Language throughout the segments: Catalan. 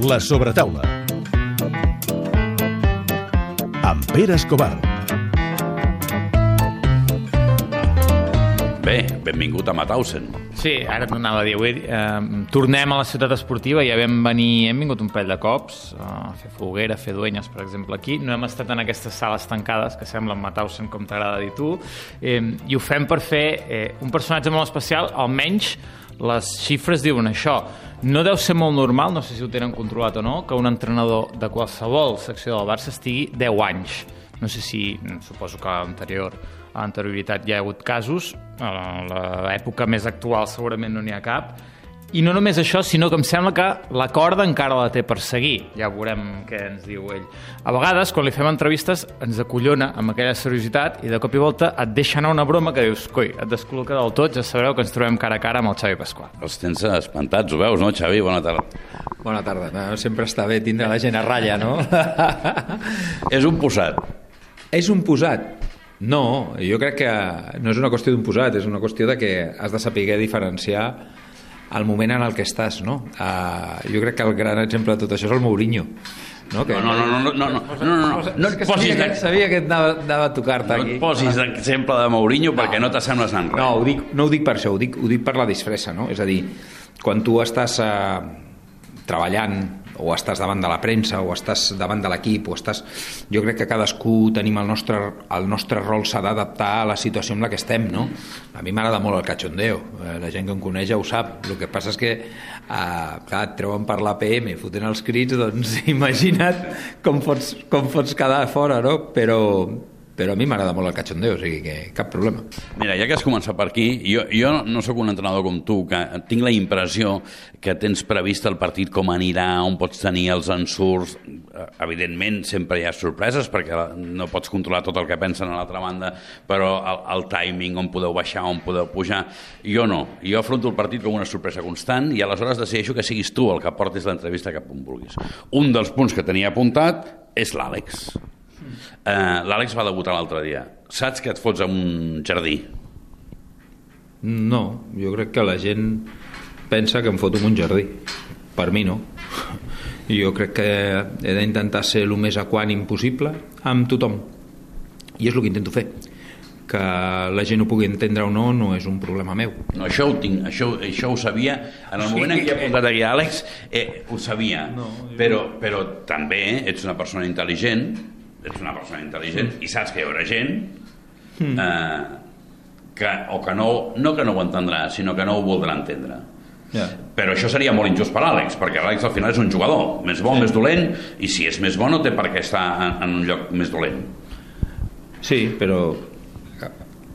La sobretaula. Amb Pere Escobar. Bé, benvingut a Mauthausen. Sí, ara t'anava a dir, avui eh, tornem a la ciutat esportiva, ja vam venir, hem vingut un parell de cops a fer foguera, a fer duenyes, per exemple, aquí. No hem estat en aquestes sales tancades, que semblen Mauthausen, com t'agrada dir tu, eh, i ho fem per fer eh, un personatge molt especial, almenys les xifres diuen això. No deu ser molt normal, no sé si ho tenen controlat o no, que un entrenador de qualsevol secció del Barça estigui 10 anys. No sé si, suposo que a l'anterior a l'anterioritat hi ha hagut casos, a l'època més actual segurament no n'hi ha cap, i no només això, sinó que em sembla que la corda encara la té per seguir. Ja veurem què ens diu ell. A vegades, quan li fem entrevistes, ens acollona amb aquella seriositat i de cop i volta et deixa anar una broma que dius, coi, et descol·loca del tot, ja sabreu que ens trobem cara a cara amb el Xavi Pasqual. Els tens espantats, ho veus, no, Xavi? Bona tarda. Bona tarda. No, sempre està bé tindre la gent a ratlla, no? És un posat. és un posat? No, jo crec que no és una qüestió d'un posat, és una qüestió de que has de saber diferenciar el moment en el que estàs, no? Uh, jo crec que el gran exemple de tot això és el Mourinho. No, que... No, no, no, no, no, no, no, no, no, no et que posis, sabia, que, sabia que anava, anava a tocar-te no aquí. et posis d'exemple de Mourinho perquè no t'assembles en res. No, ho dic, no ho dic per això, ho dic, ho dic per la disfressa, no? És a dir, quan tu estàs eh, treballant o estàs davant de la premsa o estàs davant de l'equip o estàs... Jo crec que cadascú tenim el nostre, el nostre rol s'ha d'adaptar a la situació en la que estem, no? A mi m'agrada molt el cachondeo, eh, la gent que em coneix ja ho sap. El que passa és que, eh, clar, et treuen per l'APM, fotent els crits, doncs imagina't com pots, com pots quedar fora, no? Però, però a mi m'agrada molt el cachondeo, o sigui que cap problema. Mira, ja que has començat per aquí, jo, jo no sóc un entrenador com tu, que tinc la impressió que tens previst el partit com anirà, on pots tenir els ensurts. Eh, Evidentment, sempre hi ha sorpreses, perquè no pots controlar tot el que pensen a l'altra banda, però el, el timing, on podeu baixar, on podeu pujar... Jo no. Jo afronto el partit com una sorpresa constant i aleshores decideixo que siguis tu el que portis l'entrevista cap on vulguis. Un dels punts que tenia apuntat és l'Àlex. Uh, L'Àlex va debutar l'altre dia. Saps que et fots a un jardí? No, jo crec que la gent pensa que em foto en un jardí. Per mi no. Jo crec que he d'intentar ser el més equànim possible amb tothom. I és el que intento fer. Que la gent ho pugui entendre o no no és un problema meu. No, això ho tinc, això, això ho sabia. En el moment en què he apuntat aquí Àlex, eh, ho sabia. No, però, però també ets una persona intel·ligent, ets una persona intel·ligent i saps que hi haurà gent eh, que, o que no, no que no ho entendrà, sinó que no ho voldrà entendre. Ja. Però això seria molt injust per l'Àlex, perquè l'Àlex al final és un jugador, més bo, sí. més dolent, i si és més bo no té per què estar en, en un lloc més dolent. Sí, però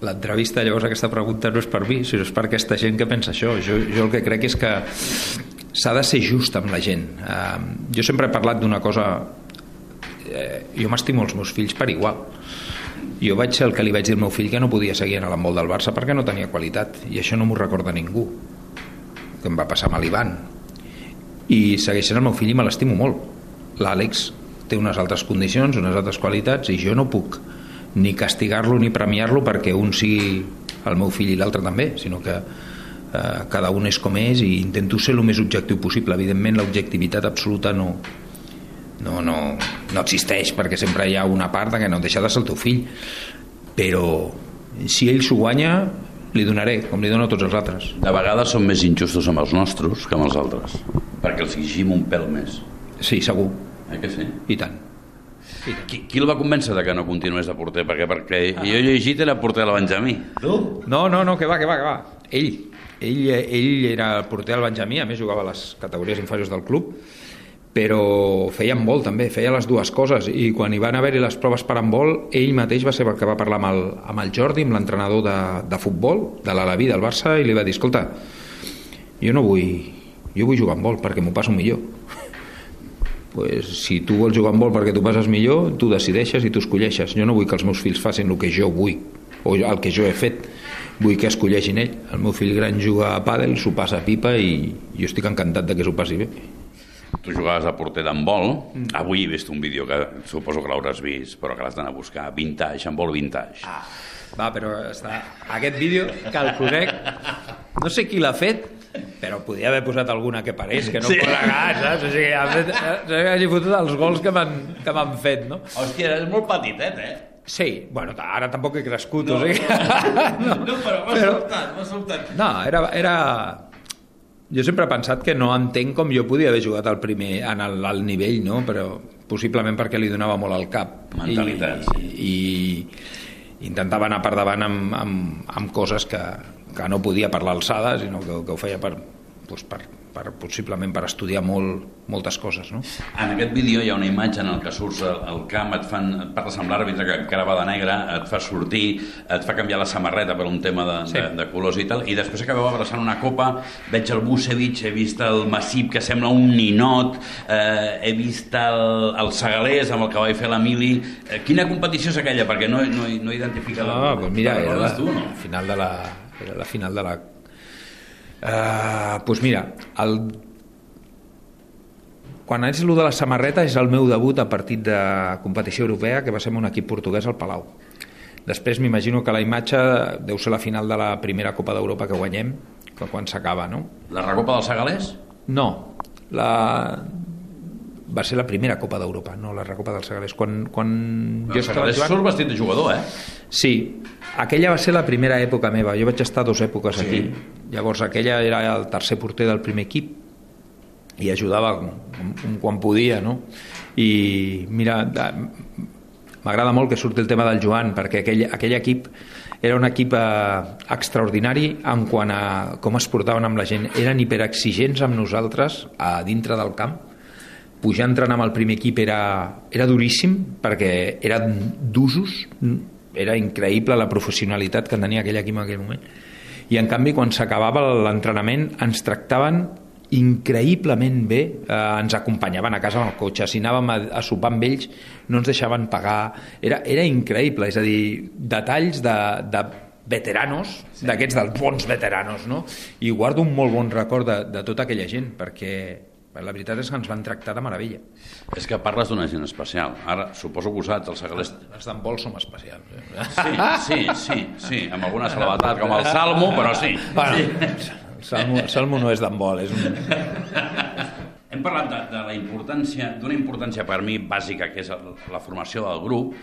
l'entrevista, llavors aquesta pregunta no és per mi, sinó és per aquesta gent que pensa això. Jo, jo el que crec és que s'ha de ser just amb la gent. Uh, jo sempre he parlat d'una cosa... Eh, jo m'estimo els meus fills per igual. Jo vaig ser el que li vaig dir al meu fill que no podia seguir en l'embol del Barça perquè no tenia qualitat, i això no m'ho recorda ningú que em va passar amb l'Ivan. I segueix sent el meu fill i me l'estimo molt. l'Àlex té unes altres condicions unes altres qualitats i jo no puc ni castigar-lo ni premiar-lo perquè un sigui el meu fill i l'altre també sinó que eh, cada un és com és i intento ser el més objectiu possible. Evidentment l'objectivitat absoluta no, no, no, no existeix perquè sempre hi ha una part de que no deixa de ser el teu fill però si ell s'ho guanya li donaré, com li dono a tots els altres De vegades som més injustos amb els nostres que amb els altres, perquè els llegim un pèl més. sí, segur, Eh que sí? i tant Qui, qui el va convèncer de que no continués de porter? Perquè, perquè jo he llegit era porter a la Benjamí. Tu? No, no, no, que va, que va, que va. Ell, ell, ell era el porter al Benjamí, a més jugava a les categories inferiors del club, però feia handbol també, feia les dues coses. I quan hi van haver-hi les proves per handbol ell mateix va ser el que va parlar amb el, amb el Jordi, amb l'entrenador de, de futbol de l'Alaví del Barça i li va dir escolta, jo no vull jo vull jugar a handbol perquè m'ho passo millor. Pues, si tu vols jugar a handbol perquè t'ho passes millor tu decideixes i tu escolleixes. Jo no vull que els meus fills facin el que jo vull o el que jo he fet. Vull que escolleixin ell. El meu fill gran juga a pàdel, s'ho passa a pipa i jo estic encantat de que s'ho passi bé Tu jugaves de porter d'handbol. Mm. Avui he vist un vídeo que suposo que l'hauràs vist, però que l'has d'anar a buscar. Vintage, handbol vintage. Ah, va, però està... aquest vídeo que el conec, no sé qui l'ha fet, però podia haver posat alguna que parés, que no Sí. posa gas, saps? O sigui, ha fet, eh, hagi fotut els gols que m'han que m'han fet, no? Hòstia, és molt petitet, eh? Sí, bueno, ara tampoc he crescut, No, o sigui... no, no però m'ha Però- sobtat, m'ha sobtat. No, era, era... Jo sempre he pensat que no entenc com jo podia haver jugat al primer en el, al nivell, no? Però possiblement perquè li donava molt al cap. Mentalitat, I, i intentava anar per davant amb, amb, amb coses que, que no podia per l'alçada, sinó que, que ho feia per, doncs per, per, possiblement per estudiar molt, moltes coses, no? En aquest vídeo hi ha una imatge en el que surts al, al camp, et, fan, et parles amb l'àrbitre que encara va de negre, et fa sortir, et fa canviar la samarreta per un tema de, Sí. de, de colors i tal, i després acabeu abraçant una copa, veig el Busevich, he vist el Massip, que sembla un ninot, eh, he vist el, el Segalés, amb el que vaig fer l'Emili. Eh, quina competició és aquella? Perquè no, no, no he identificat... Ah, doncs mira, era la, tu, no? la final de la, era la final de la... Uh, doncs mira, el... quan és el de la samarreta és el meu debut a partit de competició europea que va ser amb un equip portuguès al Palau. Després m'imagino que la imatge deu ser la final de la primera Copa d'Europa que guanyem, que quan s'acaba, no? La recopa del Segalés? No, la... va ser la primera Copa d'Europa, no la Recopa del Segalés. Quan, quan El Segalés jugant- surt vestit de jugador, eh? Sí, aquella va ser la primera època meva. Jo vaig estar dues èpoques Sí. aquí. Llavors, aquella era el tercer porter del primer equip i ajudava quan podia, no? I mira, m'agrada molt que surti el tema del Joan, perquè aquell, aquell equip era un equip eh, extraordinari en quant a com es portaven amb la gent. Eren hiperexigents amb nosaltres a dintre del camp. Pujar a entrenar amb el primer equip era, era duríssim perquè eren d'usos, era increïble la professionalitat que tenia aquell equip en aquell moment. I en canvi, quan s'acabava l'entrenament, ens tractaven increïblement bé, eh, ens acompanyaven a casa amb el cotxe, si anàvem a, a sopar amb ells no ens deixaven pagar, era, era increïble, és a dir, detalls de, de veteranos, sí. d'aquests dels bons veteranos, no? I guardo un molt bon record de, de tota aquella gent, perquè la veritat és que ens van tractar de meravella. És que parles d'una gent especial. Ara, suposo que ho saps, el Segalés... Els d'handbol som especials. Eh? Sí, sí, sí, sí, amb alguna salvatat, com el Salmo, però sí. Bueno, el Salmo, el Salmo no és d'handbol, és un... Hem parlat de, de la importància, d'una importància per mi bàsica, que és la formació del grup,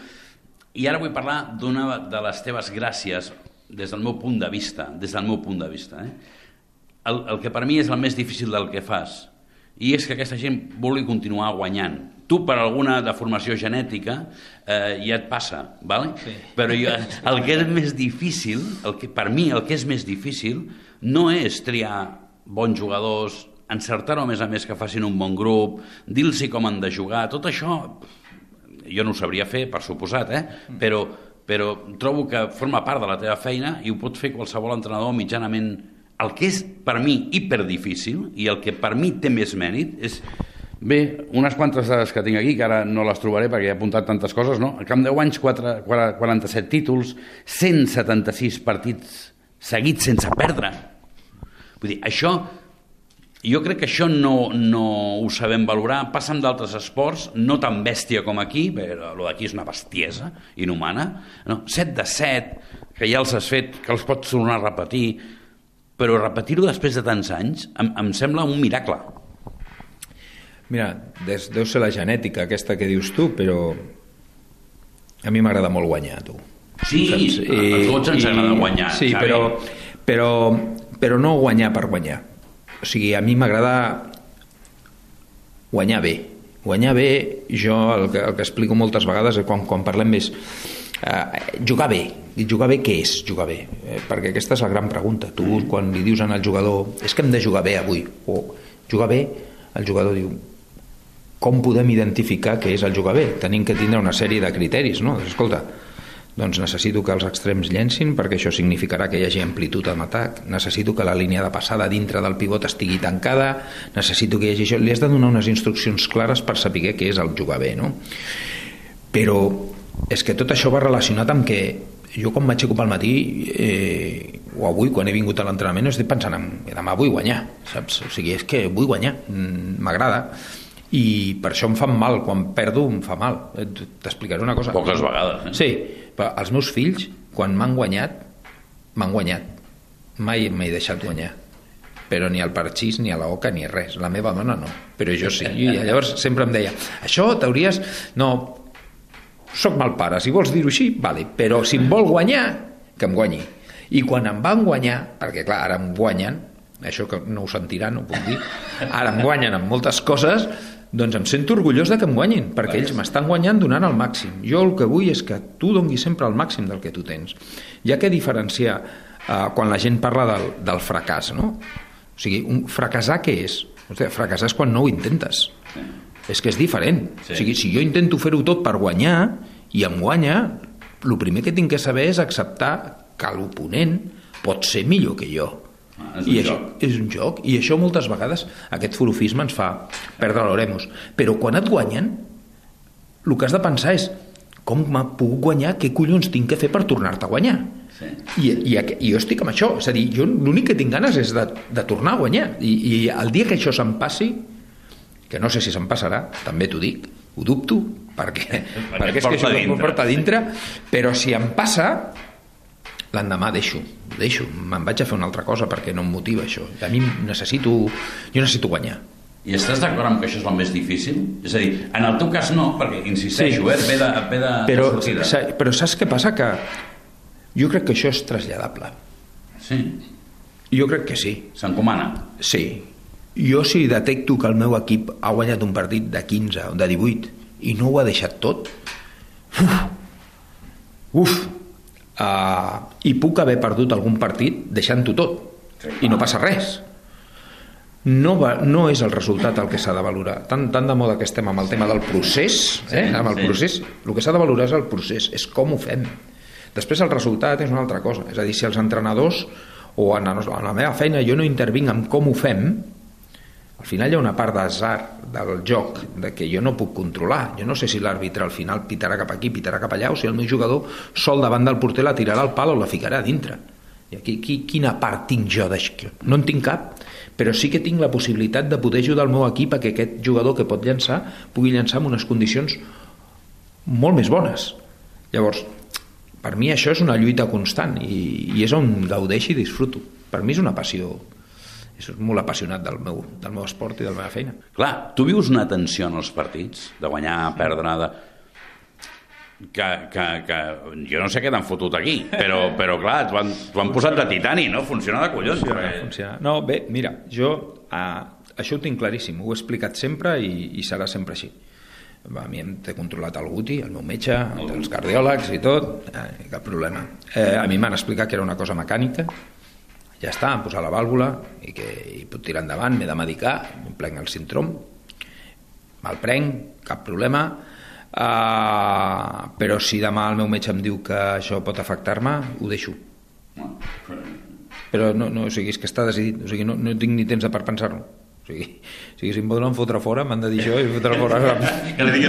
i ara vull parlar d'una de les teves gràcies des del meu punt de vista, des del meu punt de vista. Eh? El, el que per mi és el més difícil del que fas, i és que aquesta gent vulgui continuar guanyant. Tu, per alguna deformació genètica, eh, ja et passa, ¿vale? Sí. però jo, el que és més difícil, el que, per mi el que és més difícil, no és triar bons jugadors, encertar-ho a més a més que facin un bon grup, dir-los com han de jugar, tot això jo no ho sabria fer, per suposat, eh? però, però trobo que forma part de la teva feina i ho pot fer qualsevol entrenador mitjanament el que és per mi hiperdifícil i el que per mi té més mèrit és Bé, unes quantes dades que tinc aquí, que ara no les trobaré perquè he apuntat tantes coses, no? Al camp 10 anys, 4, 47 títols, 176 partits seguits sense perdre. Vull dir, això, jo crec que això no, no ho sabem valorar. Passa amb d'altres esports, no tan bèstia com aquí, però el d'aquí és una bestiesa inhumana. No? 7 de 7, que ja els has fet, que els pots tornar a repetir, però repetir-ho després de tants anys em, em sembla un miracle. Mira, des, deu ser la genètica aquesta que dius tu, però a mi m'agrada molt guanyar, tu. Sí, a tots ens agrada guanyar, Sí, Xavi. però, però, però no guanyar per guanyar. O sigui, a mi m'agrada guanyar bé. Guanyar bé, jo el que, el que explico moltes vegades quan, quan parlem més eh, jugar bé. I jugar bé què és jugar bé? Eh, perquè aquesta és la gran pregunta. Tu quan li dius al jugador és que hem de jugar bé avui o jugar bé, el jugador diu com podem identificar què és el jugar bé? Tenim que tindre una sèrie de criteris, no? Escolta, doncs necessito que els extrems llencin perquè això significarà que hi hagi amplitud en atac, necessito que la línia de passada dintre del pivot estigui tancada, necessito que hi hagi això... Li has de donar unes instruccions clares per saber què és el jugar bé, no? Però és que tot això va relacionat amb que jo quan ocupar al matí eh, o avui quan he vingut a l'entrenament estic pensant en demà vull guanyar saps? o sigui, és que vull guanyar mm, m'agrada i per això em fa mal, quan perdo em fa mal Eh, t'explicaré una cosa Poques vegades, eh? sí, però els meus fills quan m'han guanyat m'han guanyat mai m'he deixat guanyar però ni al parxís, ni a la oca, ni res. La meva dona no, però jo sí. I llavors sempre em deia, això t'hauries... No, sóc mal pare, si vols dir-ho així, vale, però si em vol guanyar, que em guanyi. I quan em van guanyar, perquè clar, ara em guanyen, això que no ho sentiran, ho puc dir, ara em guanyen en moltes coses, doncs em sento orgullós de que em guanyin, perquè ells m'estan guanyant donant el màxim. Jo el que vull és que tu donguis sempre el màxim del que tu tens. Hi ha que diferenciar eh, quan la gent parla del, del fracàs, no? O sigui, un fracassar què és? Hòstia, fracassar és quan no ho intentes. És que és diferent. Sí. O sigui, si jo intento fer-ho tot per guanyar i em guanya, el primer que tinc que saber és acceptar que l'oponent pot ser millor que jo Ah, és I un això, joc. és un joc, i això moltes vegades, aquest forofisme ens fa perdre l'oremus. Però quan et guanyen, el que has de pensar és com m'ha pogut guanyar, què collons tinc que fer per tornar-te a guanyar? Sí. I, i, I jo estic amb això, és a dir, jo l'únic que tinc ganes és de, de tornar a guanyar. I, I el dia que això se'm passi, que no sé si se'm passarà, també t'ho dic, ho dubto, perquè, perquè és que això ho porta dintre, però si em passa, l'endemà deixo, deixo, me'n vaig a fer una altra cosa perquè no em motiva això. A mi necessito, jo necessito guanyar. I estàs d'acord amb que això és el més difícil? És a dir, en el teu cas no, perquè insisteixo, Sí. eh, ve de, ve de, Però, de sortida. sa- però saps què passa? Que jo crec que això és traslladable. Sí, Jo crec que sí. s'encomana. Sí. Jo si detecto que el meu equip ha guanyat un partit de 15 o de 18 i no ho ha deixat tot, uf, uf uh, i puc haver perdut algun partit deixant-ho tot Sí, i no passa res. No, va, no és el resultat el que s'ha de valorar. Tant, tant de moda que estem amb el tema del procés, eh? Amb el procés, el que s'ha de valorar és el procés, és com ho fem. Després el resultat és una altra cosa. És a dir, si els entrenadors o en la, en la meva feina jo no intervinc en com ho fem, al final hi ha una part d'azar del joc de que jo no puc controlar. Jo no sé si l'àrbitre al final pitarà cap aquí, pitarà cap allà, o si el meu jugador sol davant del porter la tirarà al pal o la ficarà a dintre. I aquí, qui, quina part tinc jo d'això? No en tinc cap, però sí que tinc la possibilitat de poder ajudar el meu equip a que aquest jugador que pot llançar pugui llançar en unes condicions molt més bones. Llavors, per mi això és una lluita constant i, i és on gaudeixo i disfruto. Per mi és una passió, és molt apassionat del meu, del meu esport i de la meva feina. Clar, tu vius una tensió en els partits, de guanyar, perdre, de... Que, que, que jo no sé què t'han fotut aquí, però, però clar, t'ho han, han posat de titani, no? Funciona de collons. Funciona, perquè- funciona. No, bé, mira, jo eh, això ho tinc claríssim, ho he explicat sempre i, i serà sempre així. A mi em té controlat el Guti, el meu metge, els cardiòlegs i tot, eh, cap problema. Eh, a mi m'han explicat que era una cosa mecànica, ja està, em posar la vàlvula i que hi puc tirar endavant, m'he de medicar, em prenc el síndrom, me'l prenc, cap problema, uh, però si demà el meu metge em diu que això pot afectar-me, ho deixo. Però no, no, o sigui, és que està decidit, o sigui, no, no tinc ni temps per pensar-ho. O sigui, o sigui, si em volen fotre fora, m'han de dir això i fotre fora. Que li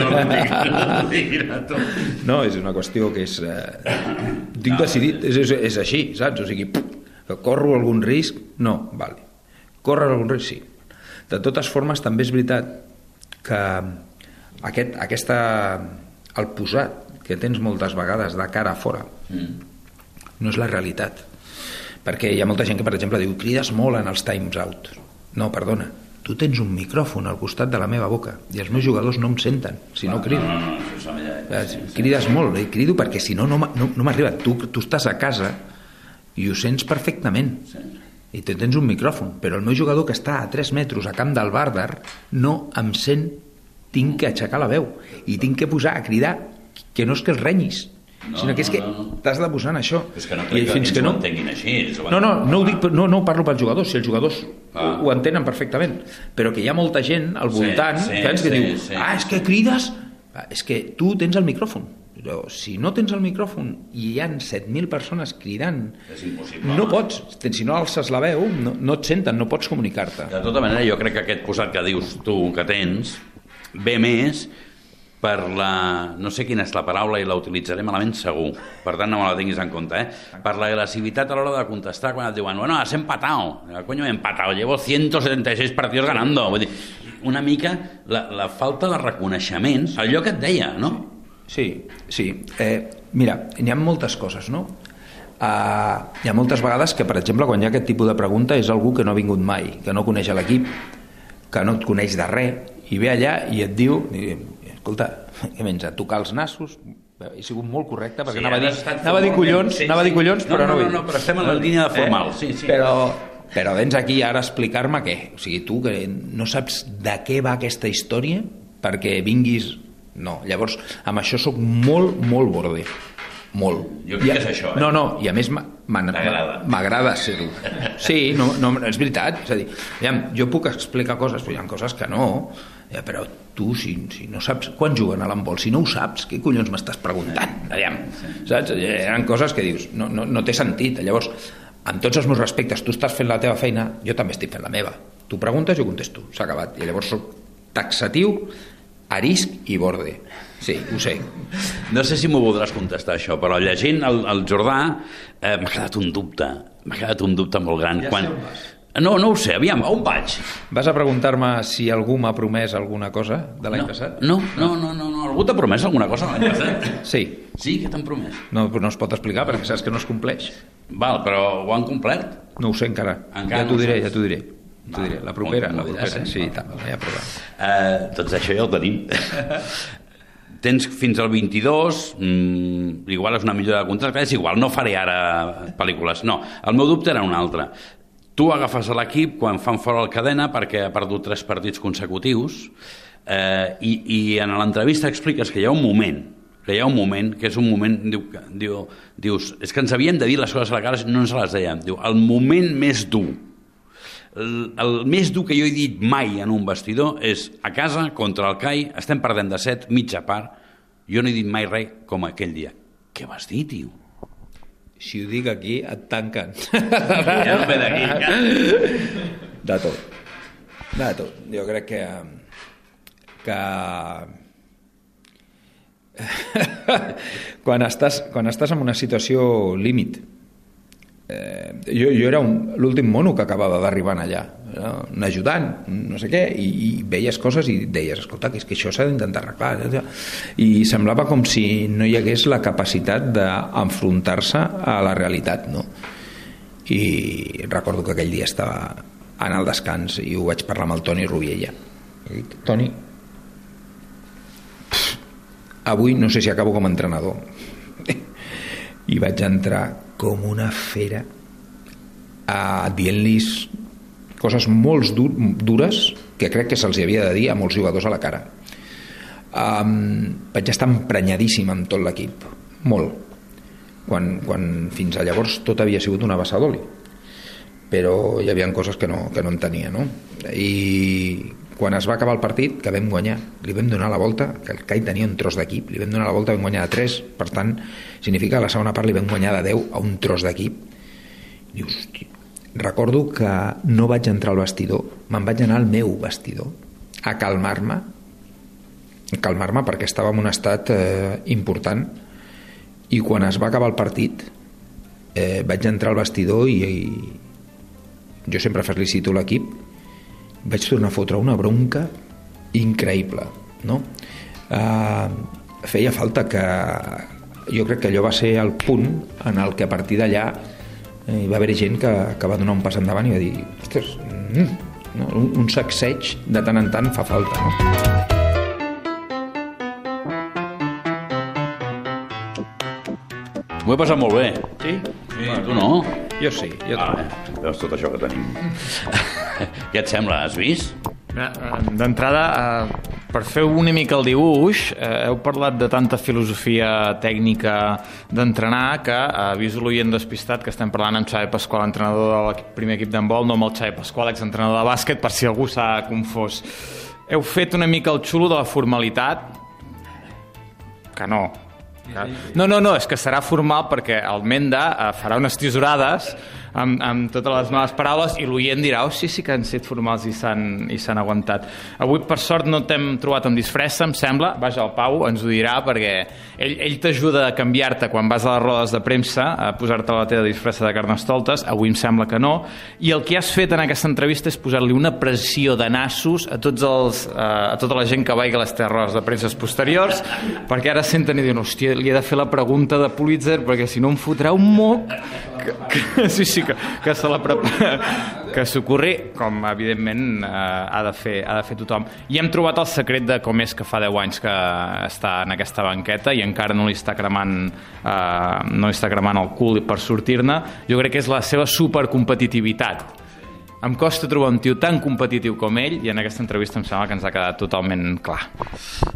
diguin a tu. No, és una qüestió que és... Eh, tinc decidit, és, és, és així, saps? O sigui, que corro algun risc? No, vale. Corre algun risc? Sí. De totes formes, també és veritat que aquest, aquesta, el posat que tens moltes vegades de cara a fora no és la realitat. Perquè hi ha molta gent que, per exemple, diu crides molt en els times out. No, perdona, tu tens un micròfon al costat de la meva boca i els meus jugadors no em senten si no crido. No, no, no. Eh, Crides molt, eh? crido perquè si no, no, no, no m'arriba. Tu, tu estàs a casa i ho sents perfectament. Sí. I te tens un micròfon, però el meu jugador que està a 3 metres a camp del Bàrdar no em sent, tinc que aixecar la veu i tinc que posar a cridar que no és que els renyis, No, sinó que és que no, no. t'has de posar en això. Però és que no I crec que fins ells que no... ho entenguin així. No, no, no ho, dic, no, no ho parlo pels jugadors, si els jugadors Ah. ho, ho entenen perfectament, però que hi ha molta gent al Sí, voltant sí, saps, que sí, diu, sí. ah, és que crides, Ah, és que tu tens el micròfon, però si no tens el micròfon i hi han 7.000 persones cridant, És impossible. no pots, si no alces la veu, no, no et senten, no pots comunicar-te. De tota manera, jo crec que aquest posat que dius tu que tens ve més per la... no sé quina és la paraula i la utilitzaré malament segur, per tant no me la tinguis en compte, eh? Per la agressivitat a l'hora de contestar quan et diuen, bueno, has empatado. Coño, he empatado, llevo 176 partidos ganando. Vull dir, una mica la, la falta de reconeixements, allò que et deia, no? Sí, sí. Eh, mira, n'hi ha moltes coses, no? Uh, hi ha moltes vegades que, per exemple, quan hi ha aquest tipus de pregunta és algú que no ha vingut mai, que no coneix l'equip, que no et coneix de res, i ve allà i et diu, escolta, què menys, a tocar els nassos? He sigut molt correcte perquè Sí, anava, a dir, anava a dir collons, Sí, anava a dir sí. collons, No, però no, no, no, no, però estem en la línia de formal, sí, sí. Però, però vens aquí ara a explicar-me què? O sigui, tu que no saps de què va aquesta història perquè vinguis... No, llavors, amb això sóc molt, molt borde. Molt. Jo crec I que és això, eh? No, no, i a més m'agrada ser-ho. Sí, no, no, és veritat. És a dir, aviam, jo puc explicar coses, però hi ha coses que no. Ja, però tu, si, si no saps quan juguen a l'handbol, si no ho saps, què collons m'estàs preguntant? Aviam, saps? Hi ha coses que dius, no, no, no té sentit. Llavors, amb tots els meus respectes, tu estàs fent la teva feina, jo també estic fent la meva. Tu preguntes, jo contesto, s'ha acabat. I llavors soc taxatiu, arisc i borde. Sí, ho sé. No sé si m'ho voldràs contestar, això, però llegint el, el Jordà eh, m'ha quedat un dubte. M'ha quedat un dubte molt gran. Ja sé vas. No, no ho sé, aviam, on vaig? Vas a preguntar-me si algú m'ha promès alguna cosa de l'any no, passat? No, no, no, no, no. Algú t'ha promès alguna cosa l'any passat? Sí. Sí, que t'han promès? No, no es pot explicar perquè saps que no es compleix. Val, però ho han complert? No ho sé encara. Encara ja t'ho no diré, saps. ja t'ho diré. T'ho diré. La propera, la propera. llàstima. Sí, i tant, ja problema. Eh, doncs això ja ho tenim. Tens fins al 22, mm, igual és una millora de contracte, és igual, no faré ara pel·lícules. No, el meu dubte era un altre. Tu agafes a l'equip quan fan fora el cadena perquè ha perdut tres partits consecutius eh, i, i en l'entrevista expliques que hi ha un moment que hi ha un moment, que és un moment, diu, diu, dius, és que ens havien de dir les coses a la cara, no ens les dèiem. Diu, el moment més dur, el, el més dur que jo he dit mai en un vestidor és a casa, contra el CAI, estem perdent de set, mitja part, jo no he dit mai res com aquell dia. Què vas dir, tio? Si ho dic aquí, et tanquen. Ja no ve d'aquí. De tot. De tot. Jo crec que... que quan, estàs, quan estàs en una situació límit eh, jo, jo era l'últim mono que acabava d'arribar allà no? un ajudant, no sé què i, i veies coses i deies escolta, que és que això s'ha d'intentar arreglar eh, i semblava com si no hi hagués la capacitat d'enfrontar-se a la realitat no? i recordo que aquell dia estava en el descans i ho vaig parlar amb el Toni Rubiella I dic, Toni avui no sé si acabo com a entrenador i vaig entrar com una fera a dient-los coses molt dur, dures que crec que se'ls havia de dir a molts jugadors a la cara um, vaig estar emprenyadíssim amb tot l'equip molt quan, quan fins a llavors tot havia sigut una bassa d'oli però hi havia coses que no, que no entenia no? i quan es va acabar el partit que vam guanyar, li vam donar la volta que el CAI tenia un tros d'equip, li vam donar la volta vam guanyar de 3, per tant significa que la segona part li vam guanyar de 10 a un tros d'equip. Dius, hosti, recordo que no vaig entrar al vestidor me'n vaig anar al meu vestidor a calmar-me calmar-me perquè estava en un estat eh, important i quan es va acabar el partit eh, vaig entrar al vestidor i, i jo sempre felicito l'equip vaig tornar a fotre una bronca increïble no? Uh, feia falta que jo crec que allò va ser el punt en el que a partir d'allà eh, hi va haver gent que, que va donar un pas endavant i va dir ostres, mm, no? un, un sacseig de tant en tant fa falta no? M'ho he passat molt bé. Sí? Sí, tu no? Jo sí, jo Ah, també. veus tot això que tenim. Què et sembla? Has vist? Eh, D'entrada, eh, per fer una mica el dibuix, eh, heu parlat de tanta filosofia tècnica d'entrenar que eh, avís l'oient despistat que estem parlant amb Xavi Pasqual, entrenador de l'equip- primer equip d'handbol, no amb el Xavi Pasqual, exentrenador de bàsquet, per si algú s'ha confós. Heu fet una mica el xulo de la formalitat? Que no. No, no, no, és que serà formal perquè el Menda eh, farà unes tisorades amb, amb totes les males paraules i l'oient dirà, oh sí, sí que han set formals i s'han aguantat. Avui, per sort, no t'hem trobat amb disfressa, em sembla. Vaja, el Pau ens ho dirà perquè ell, ell t'ajuda a canviar-te quan vas a les rodes de premsa, a posar-te la teva disfressa de carnestoltes. Avui em sembla que no. I el que has fet en aquesta entrevista és posar-li una pressió de nassos a, tots els, eh, a tota la gent que vaigui a les teves rodes de premsa posteriors, perquè ara senten i diuen, hòstia, li he de fer la pregunta de Pulitzer perquè si no em fotrà un moc que, que, sí, sí, que, que se la prepara que s'ocorri, com evidentment eh, ha, de fer, ha de fer tothom. I hem trobat el secret de com és que fa 10 anys que està en aquesta banqueta i encara no li està cremant, eh, no li està cremant el cul per sortir-ne. Jo crec que és la seva supercompetitivitat. Em costa trobar un tio tan competitiu com ell i en aquesta entrevista em sembla que ens ha quedat totalment clar.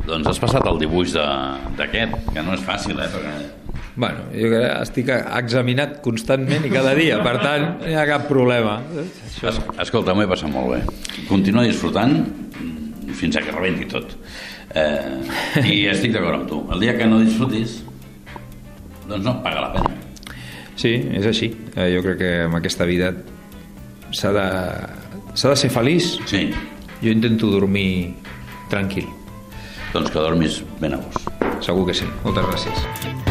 Doncs has passat el dibuix d'aquest, que no és fàcil, eh? Perquè Bueno, jo que estic examinat constantment i cada dia, per tant, no hi ha cap problema. Es, escolta, m'ho he passat molt bé. Continua disfrutant fins a que rebenti tot. Eh, I estic d'acord amb tu. El dia que no disfrutis, doncs no, paga la pena. Sí, és així. Eh, jo crec que en aquesta vida s'ha de, s'ha de ser feliç. Sí. Jo intento dormir tranquil. Doncs que dormis ben a gust. Segur que sí. Moltes gràcies.